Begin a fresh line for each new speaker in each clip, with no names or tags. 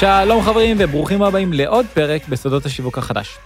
שלום חברים וברוכים הבאים לעוד פרק בסודות השיווק החדש.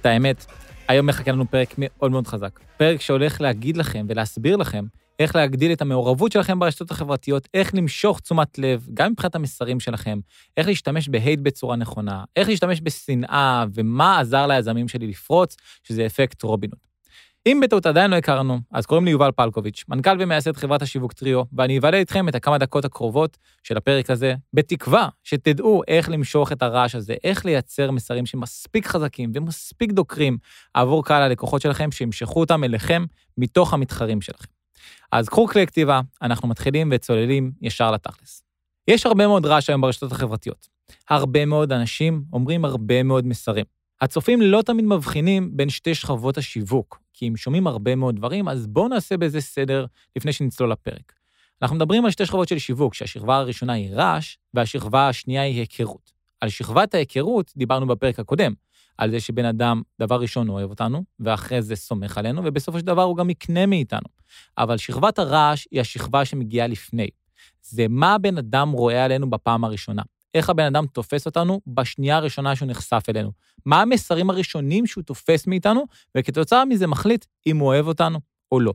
את האמת, היום מחכה לנו פרק מאוד מאוד חזק. פרק שהולך להגיד לכם ולהסביר לכם איך להגדיל את המעורבות שלכם ברשתות החברתיות, איך למשוך תשומת לב, גם מבחינת המסרים שלכם, איך להשתמש בהייט בצורה נכונה, איך להשתמש בשנאה, ומה עזר ליזמים שלי לפרוץ, שזה אפקט רובינות. אם בטעות עדיין לא הכרנו, אז קוראים לי יובל פלקוביץ', מנכ"ל ומייסד חברת השיווק טריו, ואני אבלה איתכם את הכמה דקות הקרובות של הפרק הזה, בתקווה שתדעו איך למשוך את הרעש הזה, איך לייצר מסרים שמספיק חזקים ומספיק דוקרים עבור קהל הלקוחות שלכם, שימשכו אותם אליכם מתוך המתחרים שלכם. אז קחו כלי כתיבה, אנחנו מתחילים וצוללים ישר לתכלס. יש הרבה מאוד רעש היום ברשתות החברתיות. הרבה מאוד אנשים אומרים הרבה מאוד מסרים. הצופים לא תמיד מבחינים בין שתי שכבות השיווק, כי אם שומעים הרבה מאוד דברים, אז בואו נעשה בזה סדר לפני שנצלול לפרק. אנחנו מדברים על שתי שכבות של שיווק, שהשכבה הראשונה היא רעש, והשכבה השנייה היא היכרות. על שכבת ההיכרות דיברנו בפרק הקודם, על זה שבן אדם, דבר ראשון, אוהב אותנו, ואחרי זה סומך עלינו, ובסופו של דבר הוא גם יקנה מאיתנו. אבל שכבת הרעש היא השכבה שמגיעה לפני. זה מה הבן אדם רואה עלינו בפעם הראשונה. איך הבן אדם תופס אותנו בשנייה הראשונה שהוא נחשף אלינו. מה המסרים הראשונים שהוא תופס מאיתנו, וכתוצאה מזה מחליט אם הוא אוהב אותנו או לא.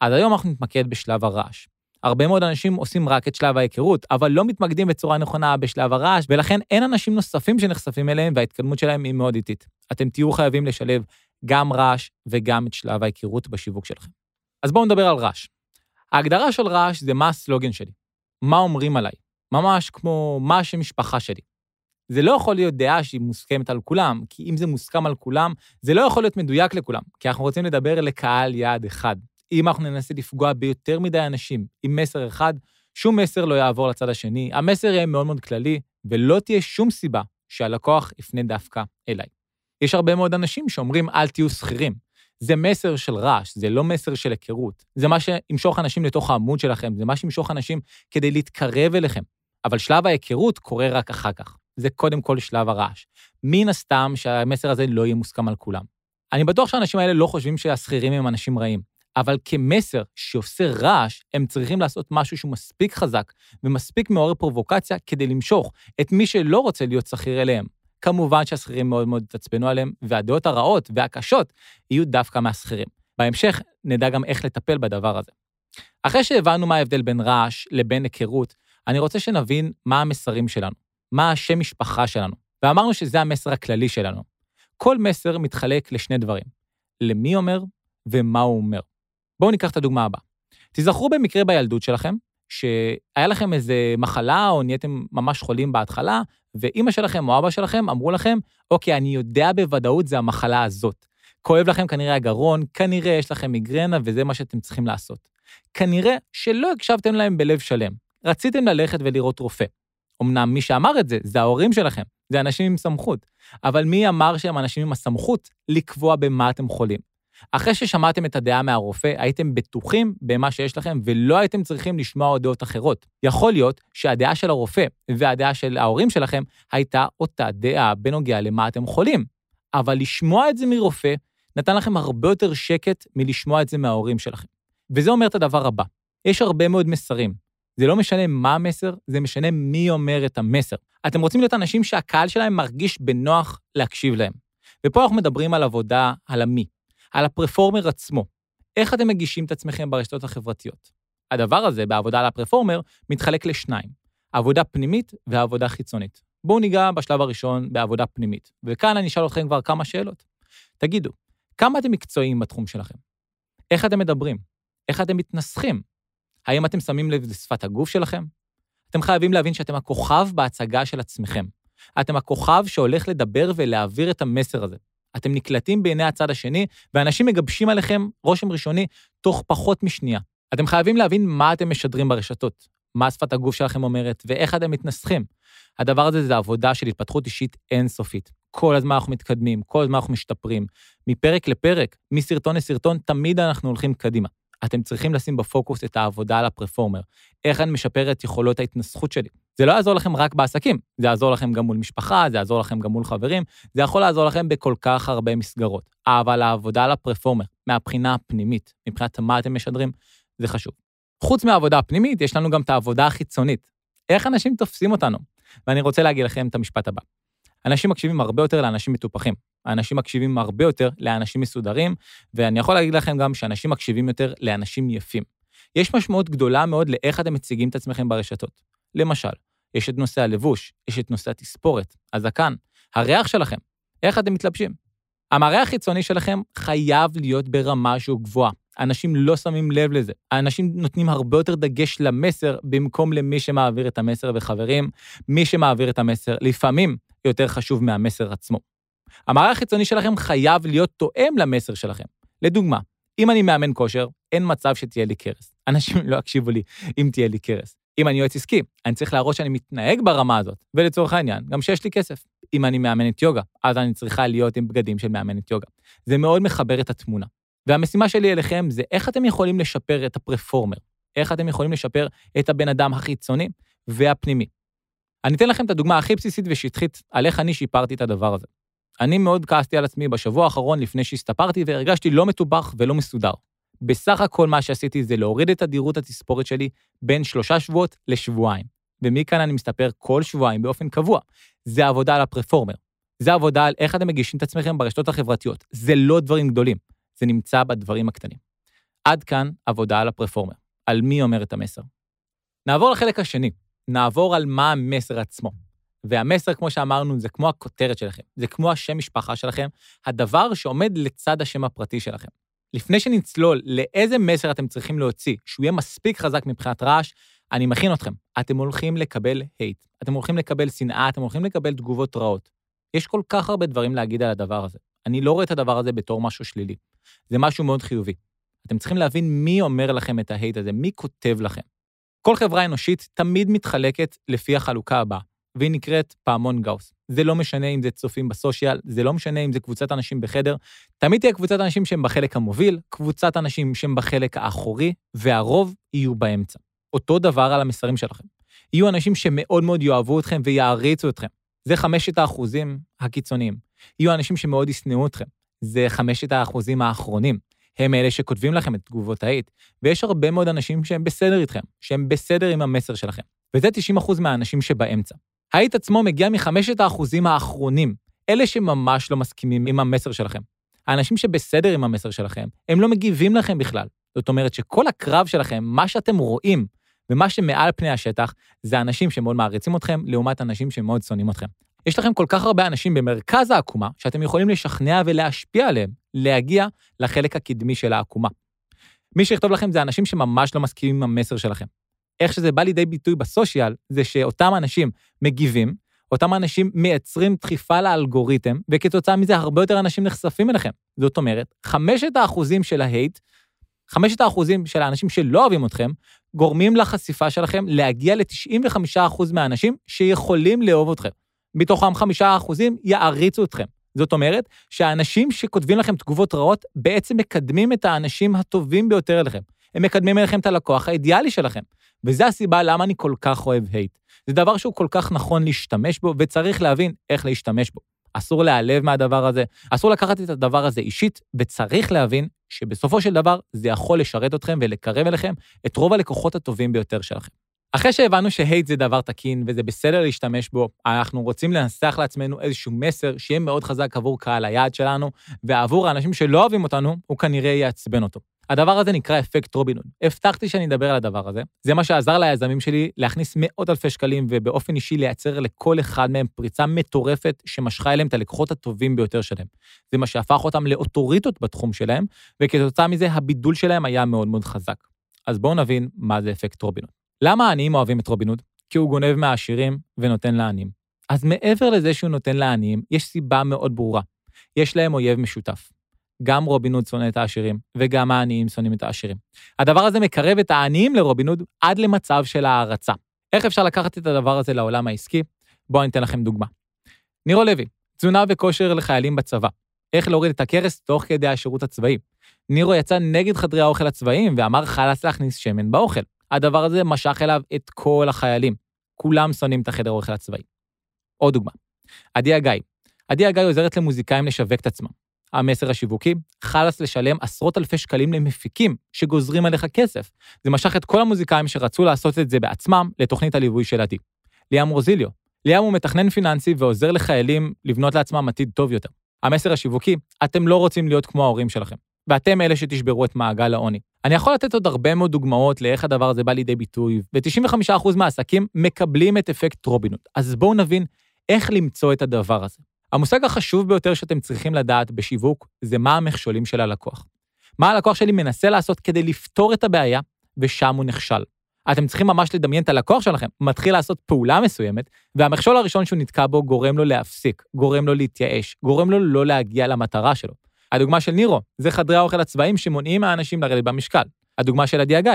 אז היום אנחנו נתמקד בשלב הרעש. הרבה מאוד אנשים עושים רק את שלב ההיכרות, אבל לא מתמקדים בצורה נכונה בשלב הרעש, ולכן אין אנשים נוספים שנחשפים אליהם וההתקדמות שלהם היא מאוד איטית. אתם תהיו חייבים לשלב גם רעש וגם את שלב ההיכרות בשיווק שלכם. אז בואו נדבר על רעש. ההגדרה של רעש זה מה הסלוגן שלי, מה אומרים עליי, ממש כמו מה השם משפחה שלי. זה לא יכול להיות דעה שהיא מוסכמת על כולם, כי אם זה מוסכם על כולם, זה לא יכול להיות מדויק לכולם, כי אנחנו רוצים לדבר לקהל יעד אחד. אם אנחנו ננסה לפגוע ביותר מדי אנשים עם מסר אחד, שום מסר לא יעבור לצד השני, המסר יהיה מאוד מאוד כללי, ולא תהיה שום סיבה שהלקוח יפנה דווקא אליי. יש הרבה מאוד אנשים שאומרים, אל תהיו שכירים. זה מסר של רעש, זה לא מסר של היכרות. זה מה שימשוך אנשים לתוך העמוד שלכם, זה מה שימשוך אנשים כדי להתקרב אליכם. אבל שלב ההיכרות קורה רק אחר כך. זה קודם כל שלב הרעש. מן הסתם שהמסר הזה לא יהיה מוסכם על כולם. אני בטוח שהאנשים האלה לא חושבים שהשכירים הם אנשים רעים, אבל כמסר שעושה רעש, הם צריכים לעשות משהו שהוא מספיק חזק ומספיק מעורר פרובוקציה כדי למשוך את מי שלא רוצה להיות שכיר אליהם. כמובן שהשכירים מאוד מאוד יתעצבנו עליהם, והדעות הרעות והקשות יהיו דווקא מהשכירים. בהמשך נדע גם איך לטפל בדבר הזה. אחרי שהבנו מה ההבדל בין רעש לבין היכרות, אני רוצה שנבין מה המסרים שלנו, מה השם משפחה שלנו, ואמרנו שזה המסר הכללי שלנו. כל מסר מתחלק לשני דברים, למי אומר ומה הוא אומר. בואו ניקח את הדוגמה הבאה. תיזכרו במקרה בילדות שלכם, שהיה לכם איזה מחלה או נהייתם ממש חולים בהתחלה, ואימא שלכם או אבא שלכם אמרו לכם, אוקיי, אני יודע בוודאות זה המחלה הזאת. כואב לכם כנראה הגרון, כנראה יש לכם מיגרנה וזה מה שאתם צריכים לעשות. כנראה שלא הקשבתם להם בלב שלם. רציתם ללכת ולראות רופא. אמנם מי שאמר את זה, זה ההורים שלכם, זה אנשים עם סמכות. אבל מי אמר שהם אנשים עם הסמכות לקבוע במה אתם חולים? אחרי ששמעתם את הדעה מהרופא, הייתם בטוחים במה שיש לכם ולא הייתם צריכים לשמוע דעות אחרות. יכול להיות שהדעה של הרופא והדעה של ההורים שלכם הייתה אותה דעה בנוגע למה אתם חולים. אבל לשמוע את זה מרופא נתן לכם הרבה יותר שקט מלשמוע את זה מההורים שלכם. וזה אומר את הדבר הבא, יש הרבה מאוד מסרים. זה לא משנה מה המסר, זה משנה מי אומר את המסר. אתם רוצים להיות אנשים שהקהל שלהם מרגיש בנוח להקשיב להם. ופה אנחנו מדברים על עבודה על המי. על הפרפורמר עצמו. איך אתם מגישים את עצמכם ברשתות החברתיות? הדבר הזה, בעבודה על הפרפורמר, מתחלק לשניים, עבודה פנימית ועבודה חיצונית. בואו ניגע בשלב הראשון בעבודה פנימית, וכאן אני אשאל אתכם כבר כמה שאלות. תגידו, כמה אתם מקצועיים בתחום שלכם? איך אתם מדברים? איך אתם מתנסחים? האם אתם שמים לב לשפת הגוף שלכם? אתם חייבים להבין שאתם הכוכב בהצגה של עצמכם. אתם הכוכב שהולך לדבר ולהעביר את המסר הזה. אתם נקלטים בעיני הצד השני, ואנשים מגבשים עליכם רושם ראשוני תוך פחות משנייה. אתם חייבים להבין מה אתם משדרים ברשתות, מה שפת הגוף שלכם אומרת, ואיך אתם מתנסחים. הדבר הזה זה עבודה של התפתחות אישית אינסופית. כל הזמן אנחנו מתקדמים, כל הזמן אנחנו משתפרים. מפרק לפרק, מסרטון לסרטון, תמיד אנחנו הולכים קדימה. אתם צריכים לשים בפוקוס את העבודה על הפרפורמר. איך אני משפר את יכולות ההתנסחות שלי. זה לא יעזור לכם רק בעסקים, זה יעזור לכם גם מול משפחה, זה יעזור לכם גם מול חברים, זה יכול לעזור לכם בכל כך הרבה מסגרות. אבל העבודה על הפרפורמר, מהבחינה הפנימית, מבחינת מה אתם משדרים, זה חשוב. חוץ מהעבודה הפנימית, יש לנו גם את העבודה החיצונית. איך אנשים תופסים אותנו? ואני רוצה להגיד לכם את המשפט הבא. אנשים מקשיבים הרבה יותר לאנשים מטופחים. אנשים מקשיבים הרבה יותר לאנשים מסודרים, ואני יכול להגיד לכם גם שאנשים מקשיבים יותר לאנשים יפים. יש משמעות גדולה מאוד לאיך אתם מציגים את עצמכם ברשתות. למשל, יש את נושא הלבוש, יש את נושא התספורת, הזקן, הריח שלכם, איך אתם מתלבשים. המראה החיצוני שלכם חייב להיות ברמה שהוא גבוהה. אנשים לא שמים לב לזה. האנשים נותנים הרבה יותר דגש למסר במקום למי שמעביר את המסר, וחברים, מי שמעביר את המסר לפעמים יותר חשוב מהמסר עצמו. המראה החיצוני שלכם חייב להיות תואם למסר שלכם. לדוגמה, אם אני מאמן כושר, אין מצב שתהיה לי קרס. אנשים לא יקשיבו לי אם תהיה לי קרס. אם אני יועץ עסקי, אני צריך להראות שאני מתנהג ברמה הזאת, ולצורך העניין, גם שיש לי כסף. אם אני מאמנת יוגה, אז אני צריכה להיות עם בגדים של מאמנת יוגה. זה מאוד מחבר את התמונה. והמשימה שלי אליכם זה איך אתם יכולים לשפר את הפרפורמר, איך אתם יכולים לשפר את הבן אדם החיצוני והפנימי. אני אתן לכם את הדוגמה הכי בסיסית ושטחית על איך אני שיפרתי את הדבר הזה. אני מאוד כעסתי על עצמי בשבוע האחרון לפני שהסתפרתי והרגשתי לא מטובח ולא מסודר. בסך הכל מה שעשיתי זה להוריד את תדירות התספורת שלי בין שלושה שבועות לשבועיים. ומכאן אני מסתפר כל שבועיים באופן קבוע. זה עבודה על הפרפורמר. זה עבודה על איך אתם מגישים את עצמכם ברשתות החברתיות. זה לא דברים גדולים, זה נמצא בדברים הקטנים. עד כאן עבודה על הפרפורמר. על מי אומר את המסר. נעבור לחלק השני, נעבור על מה המסר עצמו. והמסר, כמו שאמרנו, זה כמו הכותרת שלכם, זה כמו השם משפחה שלכם, הדבר שעומד לצד השם הפרטי שלכם. לפני שנצלול לאיזה מסר אתם צריכים להוציא, שהוא יהיה מספיק חזק מבחינת רעש, אני מכין אתכם. אתם הולכים לקבל הייט, אתם הולכים לקבל שנאה, אתם הולכים לקבל תגובות רעות. יש כל כך הרבה דברים להגיד על הדבר הזה. אני לא רואה את הדבר הזה בתור משהו שלילי. זה משהו מאוד חיובי. אתם צריכים להבין מי אומר לכם את ההייט הזה, מי כותב לכם. כל חברה אנושית תמיד מתחלקת לפי החלוקה הבאה. והיא נקראת פעמון גאוס. זה לא משנה אם זה צופים בסושיאל, זה לא משנה אם זה קבוצת אנשים בחדר, תמיד תהיה קבוצת אנשים שהם בחלק המוביל, קבוצת אנשים שהם בחלק האחורי, והרוב יהיו באמצע. אותו דבר על המסרים שלכם. יהיו אנשים שמאוד מאוד יאהבו אתכם ויעריצו אתכם. זה חמשת האחוזים הקיצוניים. יהיו אנשים שמאוד ישנאו אתכם. זה חמשת האחוזים האחרונים. הם אלה שכותבים לכם את תגובות העית, ויש הרבה מאוד אנשים שהם בסדר איתכם, שהם בסדר עם המסר שלכם. וזה 90% מהאנשים שבאמצע. האיט עצמו מגיע מחמשת האחוזים האחרונים, אלה שממש לא מסכימים עם המסר שלכם. האנשים שבסדר עם המסר שלכם, הם לא מגיבים לכם בכלל. זאת אומרת שכל הקרב שלכם, מה שאתם רואים ומה שמעל פני השטח, זה אנשים שמאוד מעריצים אתכם, לעומת אנשים שמאוד שונאים אתכם. יש לכם כל כך הרבה אנשים במרכז העקומה, שאתם יכולים לשכנע ולהשפיע עליהם, להגיע לחלק הקדמי של העקומה. מי שיכתוב לכם זה אנשים שממש לא מסכימים עם המסר שלכם. איך שזה בא לידי ביטוי בסושיאל, זה שאותם אנשים מגיבים, אותם אנשים מייצרים דחיפה לאלגוריתם, וכתוצאה מזה הרבה יותר אנשים נחשפים אליכם. זאת אומרת, חמשת האחוזים של ההייט, חמשת האחוזים של האנשים שלא אוהבים אתכם, גורמים לחשיפה שלכם להגיע ל-95% מהאנשים שיכולים לאהוב אתכם. מתוכם חמישה אחוזים יעריצו אתכם. זאת אומרת שהאנשים שכותבים לכם תגובות רעות בעצם מקדמים את האנשים הטובים ביותר אליכם. הם מקדמים אליכם את הלקוח האידיאלי שלכם. וזו הסיבה למה אני כל כך אוהב הייט. זה דבר שהוא כל כך נכון להשתמש בו, וצריך להבין איך להשתמש בו. אסור להיעלב מהדבר הזה, אסור לקחת את הדבר הזה אישית, וצריך להבין שבסופו של דבר זה יכול לשרת אתכם ולקרב אליכם את רוב הלקוחות הטובים ביותר שלכם. אחרי שהבנו שהייט זה דבר תקין וזה בסדר להשתמש בו, אנחנו רוצים לנסח לעצמנו איזשהו מסר שיהיה מאוד חזק עבור קהל היעד שלנו, ועבור האנשים שלא אוהבים אותנו, הוא כנראה יעצבן אותו. הדבר הזה נקרא אפקט רובינון. הבטחתי שאני אדבר על הדבר הזה. זה מה שעזר ליזמים שלי להכניס מאות אלפי שקלים ובאופן אישי לייצר לכל אחד מהם פריצה מטורפת שמשכה אליהם את הלקוחות הטובים ביותר שלהם. זה מה שהפך אותם לאוטוריטות בתחום שלהם, וכתוצאה מזה הבידול שלהם היה מאוד מאוד חזק. אז בואו נבין מה זה אפקט רובינון. למה העניים אוהבים את רובין הוד? כי הוא גונב מהעשירים ונותן לעניים. אז מעבר לזה שהוא נותן לעניים, יש סיבה מאוד ברורה. יש להם אויב משותף. גם רובין הוד שונא את העשירים, וגם העניים שונאים את העשירים. הדבר הזה מקרב את העניים לרובין הוד עד למצב של הערצה. איך אפשר לקחת את הדבר הזה לעולם העסקי? בואו אני אתן לכם דוגמה. נירו לוי, תזונה וכושר לחיילים בצבא. איך להוריד את הכרס תוך כדי השירות הצבאי. נירו יצא נגד חדרי האוכל הצבאיים ואמר חלאס להכניס שמן באוכל. הדבר הזה משך אליו את כל החיילים. כולם שונאים את החדר האוכל הצבאי. עוד דוגמה, עדי הגיא. עדי הגיא עוזרת למוזיקאים לשווק את עצמם. המסר השיווקי, חלאס לשלם עשרות אלפי שקלים למפיקים שגוזרים עליך כסף. זה משך את כל המוזיקאים שרצו לעשות את זה בעצמם לתוכנית הליווי של עדי. ליאם רוזיליו, ליאם הוא מתכנן פיננסי ועוזר לחיילים לבנות לעצמם עתיד טוב יותר. המסר השיווקי, אתם לא רוצים להיות כמו ההורים שלכם, ואתם אלה שתשברו את מעגל העוני. אני יכול לתת עוד הרבה מאוד דוגמאות לאיך הדבר הזה בא לידי ביטוי, ו-95% מהעסקים מקבלים את אפקט רובינות. אז בואו נבין איך למצוא את הדבר הזה. המושג החשוב ביותר שאתם צריכים לדעת בשיווק זה מה המכשולים של הלקוח. מה הלקוח שלי מנסה לעשות כדי לפתור את הבעיה, ושם הוא נכשל. אתם צריכים ממש לדמיין את הלקוח שלכם, מתחיל לעשות פעולה מסוימת, והמכשול הראשון שהוא נתקע בו גורם לו להפסיק, גורם לו להתייאש, גורם לו לא להגיע למטרה שלו. הדוגמה של נירו, זה חדרי האוכל הצבאיים שמונעים מהאנשים לרדת במשקל. הדוגמה של הגיא,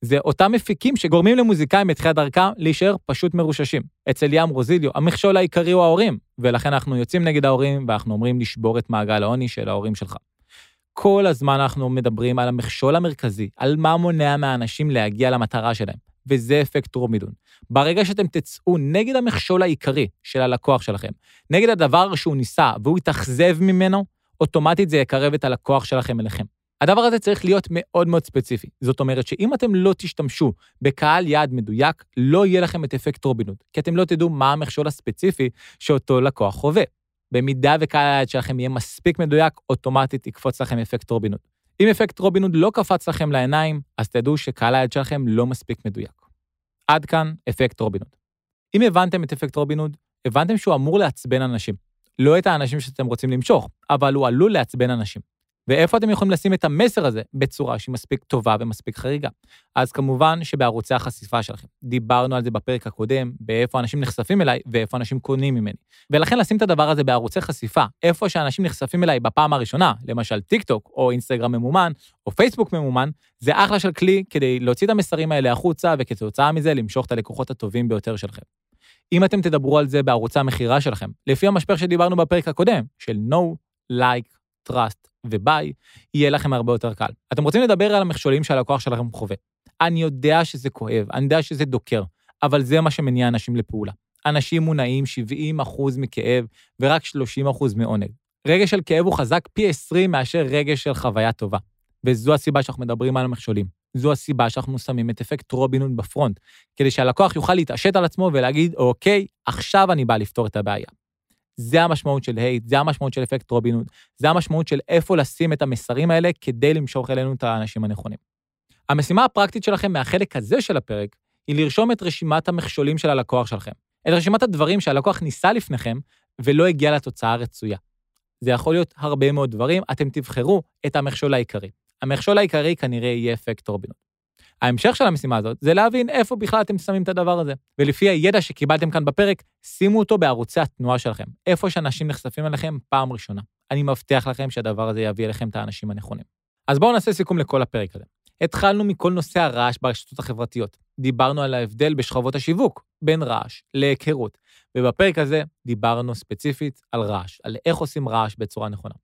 זה אותם מפיקים שגורמים למוזיקאים בתחילת דרכם להישאר פשוט מרוששים. אצל ים רוזיליו, המכשול העיקרי הוא ההורים, ולכן אנחנו יוצאים נגד ההורים, ואנחנו אומרים לשבור את מעגל העוני של ההורים שלך. כל הזמן אנחנו מדברים על המכשול המרכזי, על מה מונע מהאנשים להגיע למטרה שלהם, וזה אפקט רומידון. ברגע שאתם תצאו נגד המכשול העיקרי של הלקוח שלכם, נגד הדבר שהוא ניסה והוא יתאכזב ממנו, אוטומטית זה יקרב את הלקוח שלכם אליכם. הדבר הזה צריך להיות מאוד מאוד ספציפי. זאת אומרת שאם אתם לא תשתמשו בקהל יעד מדויק, לא יהיה לכם את אפקט רובינות, כי אתם לא תדעו מה המכשול הספציפי שאותו לקוח חווה. במידה וקהל היעד שלכם יהיה מספיק מדויק, אוטומטית יקפוץ לכם אפקט רובינות. אם אפקט רובינות לא קפץ לכם לעיניים, אז תדעו שקהל היעד שלכם לא מספיק מדויק. עד כאן אפקט רובינות. אם הבנתם את אפקט רובינות, הבנתם שהוא אמור לעצבן אנשים. לא את האנשים שאתם רוצים למשוך, אבל הוא עלול לעצבן אנשים. ואיפה אתם יכולים לשים את המסר הזה בצורה שהיא מספיק טובה ומספיק חריגה? אז כמובן שבערוצי החשיפה שלכם. דיברנו על זה בפרק הקודם, באיפה אנשים נחשפים אליי ואיפה אנשים קונים ממני. ולכן לשים את הדבר הזה בערוצי חשיפה, איפה שאנשים נחשפים אליי בפעם הראשונה, למשל טיק טוק או אינסטגרם ממומן או פייסבוק ממומן, זה אחלה של כלי כדי להוציא את המסרים האלה החוצה וכתוצאה מזה למשוך את הלקוחות הטובים ביותר שלכם. אם אתם תדברו על זה בערוצי המכירה שלכם, לפי המשפך שדיברנו בפרק הקודם, של No, Like, Trust וביי, יהיה לכם הרבה יותר קל. אתם רוצים לדבר על המכשולים שהלקוח שלכם חווה. אני יודע שזה כואב, אני יודע שזה דוקר, אבל זה מה שמניע אנשים לפעולה. אנשים מונעים 70% מכאב ורק 30% מעונג. רגש של כאב הוא חזק פי 20 מאשר רגש של חוויה טובה. וזו הסיבה שאנחנו מדברים על המכשולים. זו הסיבה שאנחנו שמים את אפקט רובינון בפרונט, כדי שהלקוח יוכל להתעשת על עצמו ולהגיד, אוקיי, עכשיו אני בא לפתור את הבעיה. זה המשמעות של hate, זה המשמעות של אפקט רובין הוד, זה המשמעות של איפה לשים את המסרים האלה כדי למשוך אלינו את האנשים הנכונים. המשימה הפרקטית שלכם מהחלק הזה של הפרק, היא לרשום את רשימת המכשולים של הלקוח שלכם. את רשימת הדברים שהלקוח ניסה לפניכם ולא הגיע לתוצאה הרצויה. זה יכול להיות הרבה מאוד דברים, אתם תבחרו את המכשול העיקרי. המכשול העיקרי כנראה יהיה אפקט רובינוד. ההמשך של המשימה הזאת זה להבין איפה בכלל אתם שמים את הדבר הזה. ולפי הידע שקיבלתם כאן בפרק, שימו אותו בערוצי התנועה שלכם, איפה שאנשים נחשפים אליכם פעם ראשונה. אני מבטיח לכם שהדבר הזה יביא אליכם את האנשים הנכונים. אז בואו נעשה סיכום לכל הפרק הזה. התחלנו מכל נושא הרעש ברשתות החברתיות. דיברנו על ההבדל בשכבות השיווק, בין רעש להיכרות. ובפרק הזה דיברנו ספציפית על רעש, על איך עושים רעש בצורה נכונה.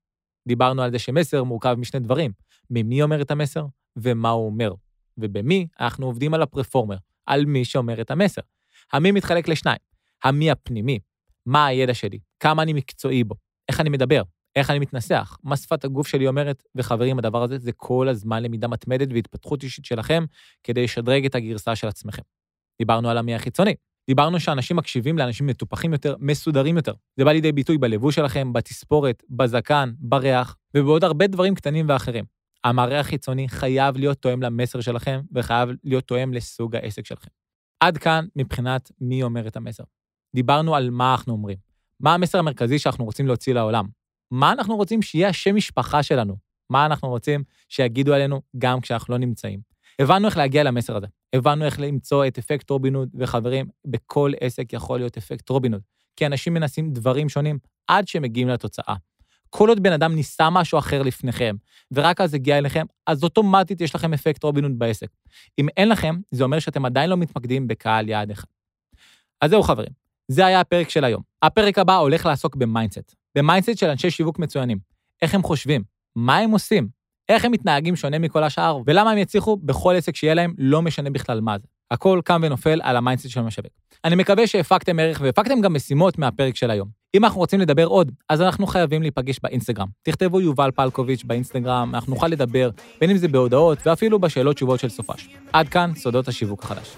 דיברנו על זה שמסר מורכב משני דברים, ממי אומר את המסר ומה הוא אומר. ובמי אנחנו עובדים על הפרפורמר, על מי שאומר את המסר. המי מתחלק לשניים, המי הפנימי, מה הידע שלי, כמה אני מקצועי בו, איך אני מדבר, איך אני מתנסח, מה שפת הגוף שלי אומרת, וחברים, הדבר הזה זה כל הזמן למידה מתמדת והתפתחות אישית שלכם כדי לשדרג את הגרסה של עצמכם. דיברנו על המי החיצוני, דיברנו שאנשים מקשיבים לאנשים מטופחים יותר, מסודרים יותר. זה בא לידי ביטוי בלבוש שלכם, בתספורת, בזקן, בריח, ובעוד הרבה דברים קטנים ואחרים. המראה החיצוני חייב להיות תואם למסר שלכם, וחייב להיות תואם לסוג העסק שלכם. עד כאן מבחינת מי אומר את המסר. דיברנו על מה אנחנו אומרים. מה המסר המרכזי שאנחנו רוצים להוציא לעולם? מה אנחנו רוצים שיהיה השם משפחה שלנו? מה אנחנו רוצים שיגידו עלינו גם כשאנחנו לא נמצאים? הבנו איך להגיע למסר הזה. הבנו איך למצוא את אפקט רובין וחברים, בכל עסק יכול להיות אפקט רובין כי אנשים מנסים דברים שונים עד שהם מגיעים לתוצאה. כל עוד בן אדם ניסה משהו אחר לפניכם, ורק אז הגיע אליכם, אז אוטומטית יש לכם אפקט רובין הוד בעסק. אם אין לכם, זה אומר שאתם עדיין לא מתמקדים בקהל יעד אחד. אז זהו חברים, זה היה הפרק של היום. הפרק הבא הולך לעסוק ב mindset. ב mindset של אנשי שיווק מצוינים. איך הם חושבים, מה הם עושים, איך הם מתנהגים שונה מכל השאר, ולמה הם יצליחו בכל עסק שיהיה להם, לא משנה בכלל מה זה. הכל קם ונופל על ה mindset של המשווק. אני מקווה שהפקתם ערך והפקתם גם משימות מהפרק של היום. אם אנחנו רוצים לדבר עוד, אז אנחנו חייבים להיפגש באינסטגרם. תכתבו יובל פלקוביץ' באינסטגרם, אנחנו נוכל לדבר, בין אם זה בהודעות ואפילו בשאלות תשובות של סופש. עד כאן, סודות השיווק החדש.